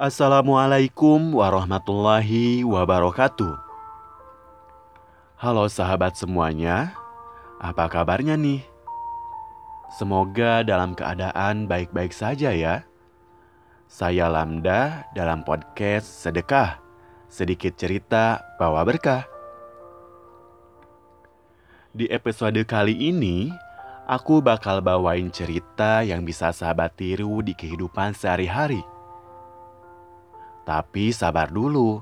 Assalamualaikum warahmatullahi wabarakatuh. Halo sahabat semuanya, apa kabarnya nih? Semoga dalam keadaan baik-baik saja ya. Saya Lamda dalam podcast Sedekah, sedikit cerita bawa berkah. Di episode kali ini, aku bakal bawain cerita yang bisa sahabat tiru di kehidupan sehari-hari. Tapi sabar dulu,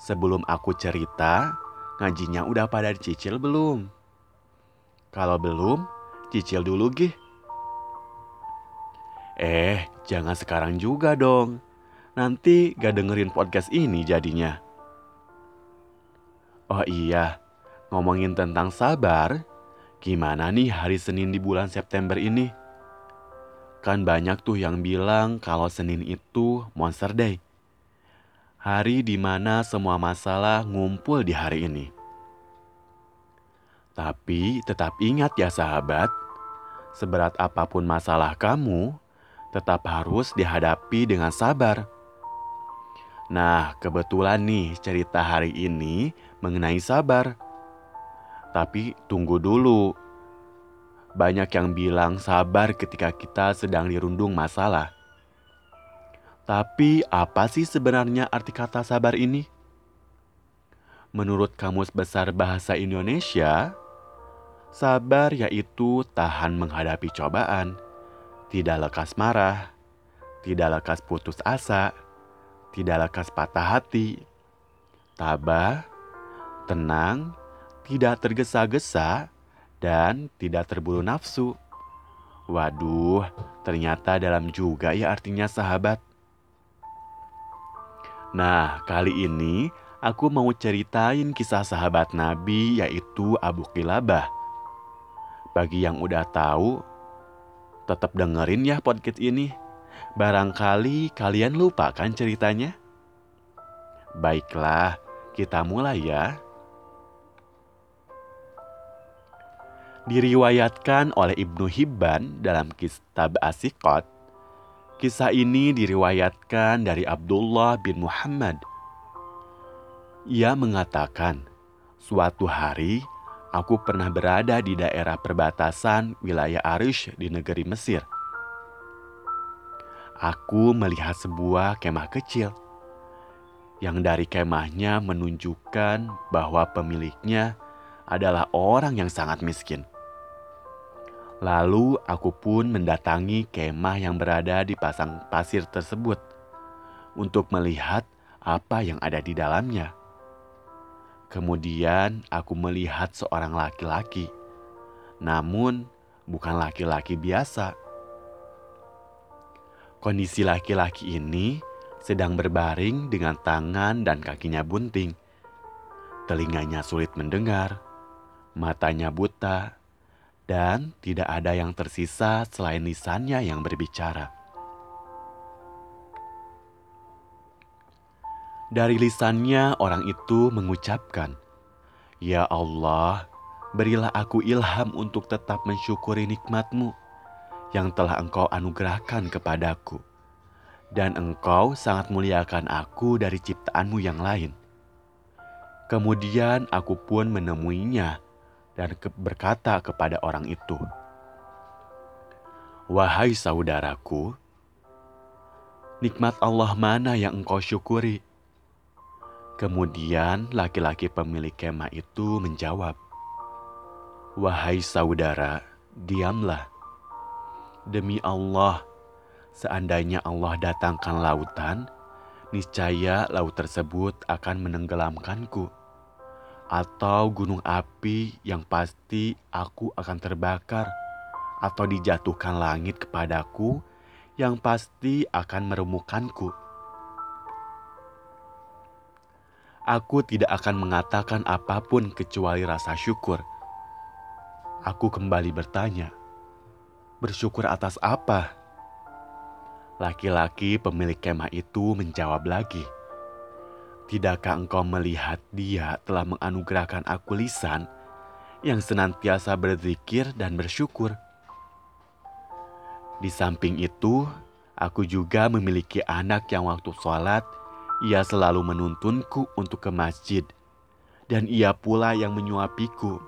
sebelum aku cerita, ngajinya udah pada dicicil belum? Kalau belum, cicil dulu gih. Eh, jangan sekarang juga dong. Nanti gak dengerin podcast ini jadinya. Oh iya, Ngomongin tentang sabar, gimana nih hari Senin di bulan September ini? Kan banyak tuh yang bilang kalau Senin itu Monster Day. Hari di mana semua masalah ngumpul di hari ini. Tapi tetap ingat ya sahabat, seberat apa pun masalah kamu, tetap harus dihadapi dengan sabar. Nah, kebetulan nih cerita hari ini mengenai sabar. Tapi tunggu dulu. Banyak yang bilang sabar ketika kita sedang dirundung masalah. Tapi apa sih sebenarnya arti kata sabar ini? Menurut Kamus Besar Bahasa Indonesia, sabar yaitu tahan menghadapi cobaan, tidak lekas marah, tidak lekas putus asa, tidak lekas patah hati, tabah, tenang, tidak tergesa-gesa, dan tidak terburu nafsu. Waduh, ternyata dalam juga ya artinya sahabat. Nah, kali ini aku mau ceritain kisah sahabat Nabi yaitu Abu Kilabah. Bagi yang udah tahu, tetap dengerin ya podcast ini. Barangkali kalian lupa kan ceritanya? Baiklah, kita mulai ya. diriwayatkan oleh Ibnu Hibban dalam kitab Asikot. Kisah ini diriwayatkan dari Abdullah bin Muhammad. Ia mengatakan, suatu hari aku pernah berada di daerah perbatasan wilayah Arish di negeri Mesir. Aku melihat sebuah kemah kecil yang dari kemahnya menunjukkan bahwa pemiliknya adalah orang yang sangat miskin. Lalu aku pun mendatangi kemah yang berada di pasang pasir tersebut untuk melihat apa yang ada di dalamnya. Kemudian aku melihat seorang laki-laki, namun bukan laki-laki biasa. Kondisi laki-laki ini sedang berbaring dengan tangan dan kakinya bunting. Telinganya sulit mendengar, matanya buta, dan tidak ada yang tersisa selain lisannya yang berbicara. Dari lisannya, orang itu mengucapkan, "Ya Allah, berilah aku ilham untuk tetap mensyukuri nikmatmu yang telah Engkau anugerahkan kepadaku, dan Engkau sangat muliakan aku dari ciptaanmu yang lain." Kemudian aku pun menemuinya dan berkata kepada orang itu, "Wahai saudaraku, nikmat Allah mana yang engkau syukuri?" Kemudian laki-laki pemilik kemah itu menjawab, "Wahai saudara, diamlah. Demi Allah, seandainya Allah datangkan lautan, niscaya laut tersebut akan menenggelamkanku." Atau gunung api yang pasti aku akan terbakar, atau dijatuhkan langit kepadaku yang pasti akan merumukanku. Aku tidak akan mengatakan apa pun kecuali rasa syukur. Aku kembali bertanya, "Bersyukur atas apa?" Laki-laki pemilik kemah itu menjawab lagi, Tidakkah engkau melihat dia telah menganugerahkan aku lisan yang senantiasa berzikir dan bersyukur? Di samping itu, Aku juga memiliki anak yang waktu sholat, ia selalu menuntunku untuk ke masjid. Dan ia pula yang menyuapiku.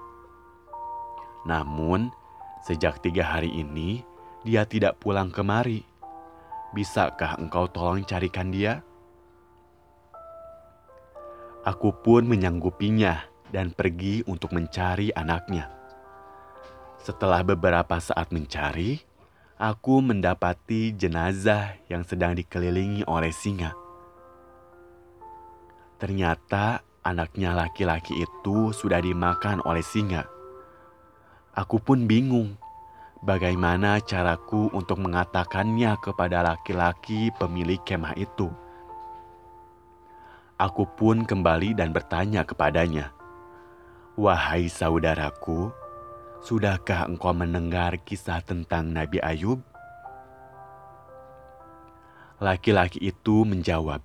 Namun, sejak tiga hari ini, dia tidak pulang kemari. Bisakah engkau tolong carikan dia? Aku pun menyanggupinya dan pergi untuk mencari anaknya. Setelah beberapa saat mencari, aku mendapati jenazah yang sedang dikelilingi oleh singa. Ternyata anaknya laki-laki itu sudah dimakan oleh singa. Aku pun bingung bagaimana caraku untuk mengatakannya kepada laki-laki pemilik kemah itu. Aku pun kembali dan bertanya kepadanya, "Wahai saudaraku, sudahkah engkau mendengar kisah tentang Nabi Ayub?" Laki-laki itu menjawab,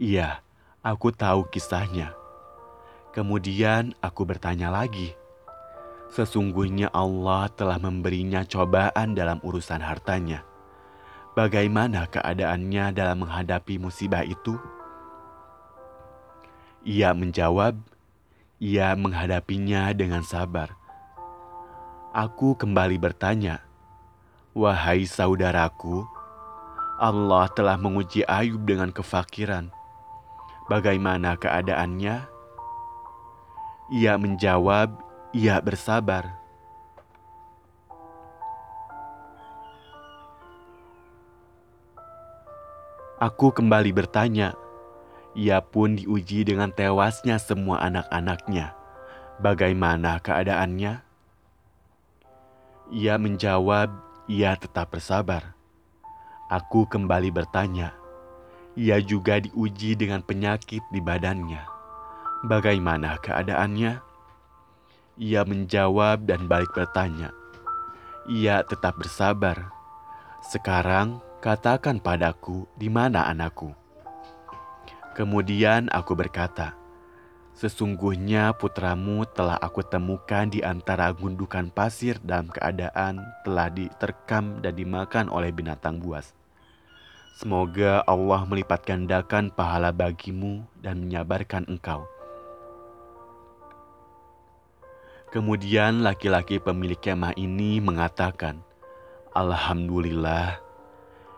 "Iya, aku tahu kisahnya." Kemudian aku bertanya lagi, "Sesungguhnya Allah telah memberinya cobaan dalam urusan hartanya. Bagaimana keadaannya dalam menghadapi musibah itu?" Ia menjawab, ia menghadapinya dengan sabar. Aku kembali bertanya, "Wahai saudaraku, Allah telah menguji Ayub dengan kefakiran. Bagaimana keadaannya?" Ia menjawab, "Ia bersabar." Aku kembali bertanya, ia pun diuji dengan tewasnya semua anak-anaknya. Bagaimana keadaannya? Ia menjawab, ia tetap bersabar. Aku kembali bertanya. Ia juga diuji dengan penyakit di badannya. Bagaimana keadaannya? Ia menjawab dan balik bertanya. Ia tetap bersabar. Sekarang katakan padaku, di mana anakku? Kemudian aku berkata, Sesungguhnya putramu telah aku temukan di antara gundukan pasir dalam keadaan telah diterkam dan dimakan oleh binatang buas. Semoga Allah melipat gandakan pahala bagimu dan menyabarkan engkau. Kemudian laki-laki pemilik kemah ini mengatakan, Alhamdulillah,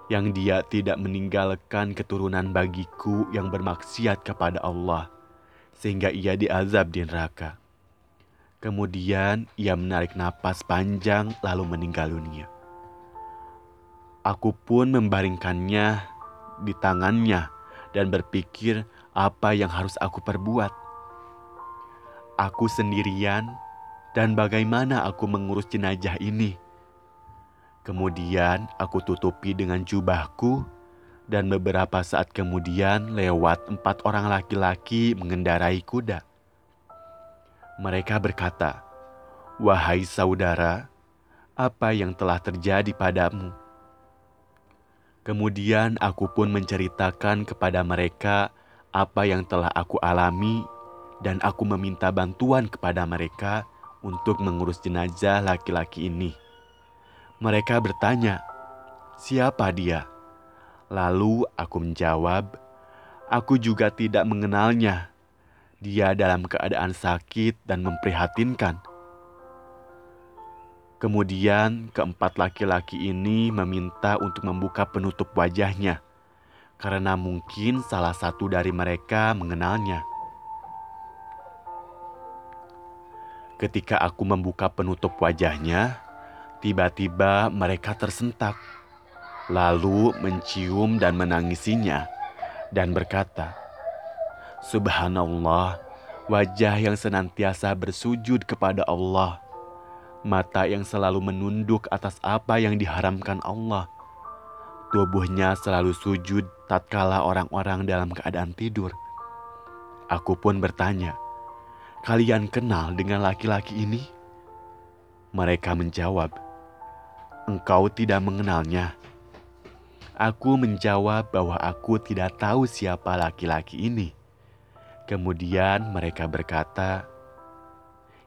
yang dia tidak meninggalkan keturunan bagiku yang bermaksiat kepada Allah, sehingga ia diazab di neraka. Kemudian ia menarik napas panjang lalu meninggal dunia. Aku pun membaringkannya di tangannya dan berpikir apa yang harus aku perbuat. Aku sendirian dan bagaimana aku mengurus jenazah ini?' Kemudian aku tutupi dengan jubahku, dan beberapa saat kemudian lewat empat orang laki-laki mengendarai kuda. Mereka berkata, "Wahai saudara, apa yang telah terjadi padamu?" Kemudian aku pun menceritakan kepada mereka apa yang telah aku alami, dan aku meminta bantuan kepada mereka untuk mengurus jenazah laki-laki ini. Mereka bertanya, "Siapa dia?" Lalu aku menjawab, "Aku juga tidak mengenalnya. Dia dalam keadaan sakit dan memprihatinkan." Kemudian keempat laki-laki ini meminta untuk membuka penutup wajahnya, karena mungkin salah satu dari mereka mengenalnya. Ketika aku membuka penutup wajahnya, Tiba-tiba mereka tersentak, lalu mencium dan menangisinya, dan berkata, "Subhanallah, wajah yang senantiasa bersujud kepada Allah, mata yang selalu menunduk atas apa yang diharamkan Allah, tubuhnya selalu sujud tatkala orang-orang dalam keadaan tidur." Aku pun bertanya, "Kalian kenal dengan laki-laki ini?" Mereka menjawab, engkau tidak mengenalnya? Aku menjawab bahwa aku tidak tahu siapa laki-laki ini. Kemudian mereka berkata,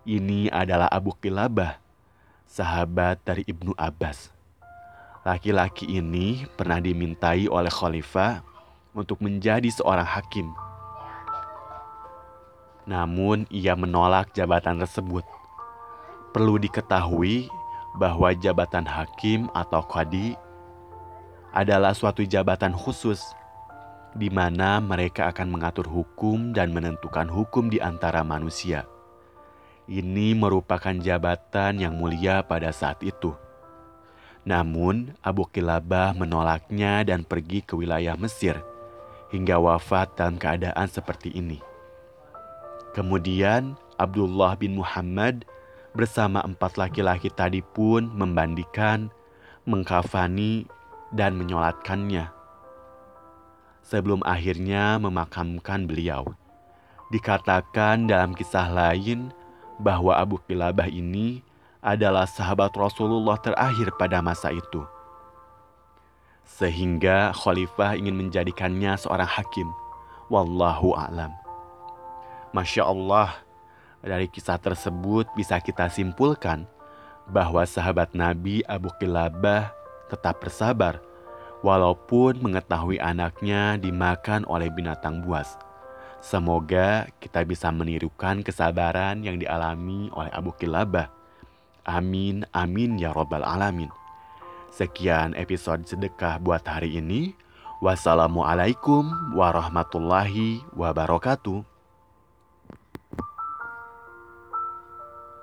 "Ini adalah Abu Kilabah, sahabat dari Ibnu Abbas." Laki-laki ini pernah dimintai oleh khalifah untuk menjadi seorang hakim. Namun ia menolak jabatan tersebut. Perlu diketahui bahwa jabatan hakim atau qadi adalah suatu jabatan khusus di mana mereka akan mengatur hukum dan menentukan hukum di antara manusia. Ini merupakan jabatan yang mulia pada saat itu. Namun, Abu Kilabah menolaknya dan pergi ke wilayah Mesir hingga wafat dalam keadaan seperti ini. Kemudian, Abdullah bin Muhammad bersama empat laki-laki tadi pun membandikan, mengkafani, dan menyolatkannya. Sebelum akhirnya memakamkan beliau. Dikatakan dalam kisah lain bahwa Abu Kilabah ini adalah sahabat Rasulullah terakhir pada masa itu. Sehingga khalifah ingin menjadikannya seorang hakim. Wallahu a'lam. Masya Allah, dari kisah tersebut bisa kita simpulkan bahwa sahabat Nabi Abu Kilabah tetap bersabar walaupun mengetahui anaknya dimakan oleh binatang buas. Semoga kita bisa menirukan kesabaran yang dialami oleh Abu Kilabah Amin, amin ya Robbal 'Alamin. Sekian episode sedekah buat hari ini. Wassalamualaikum warahmatullahi wabarakatuh.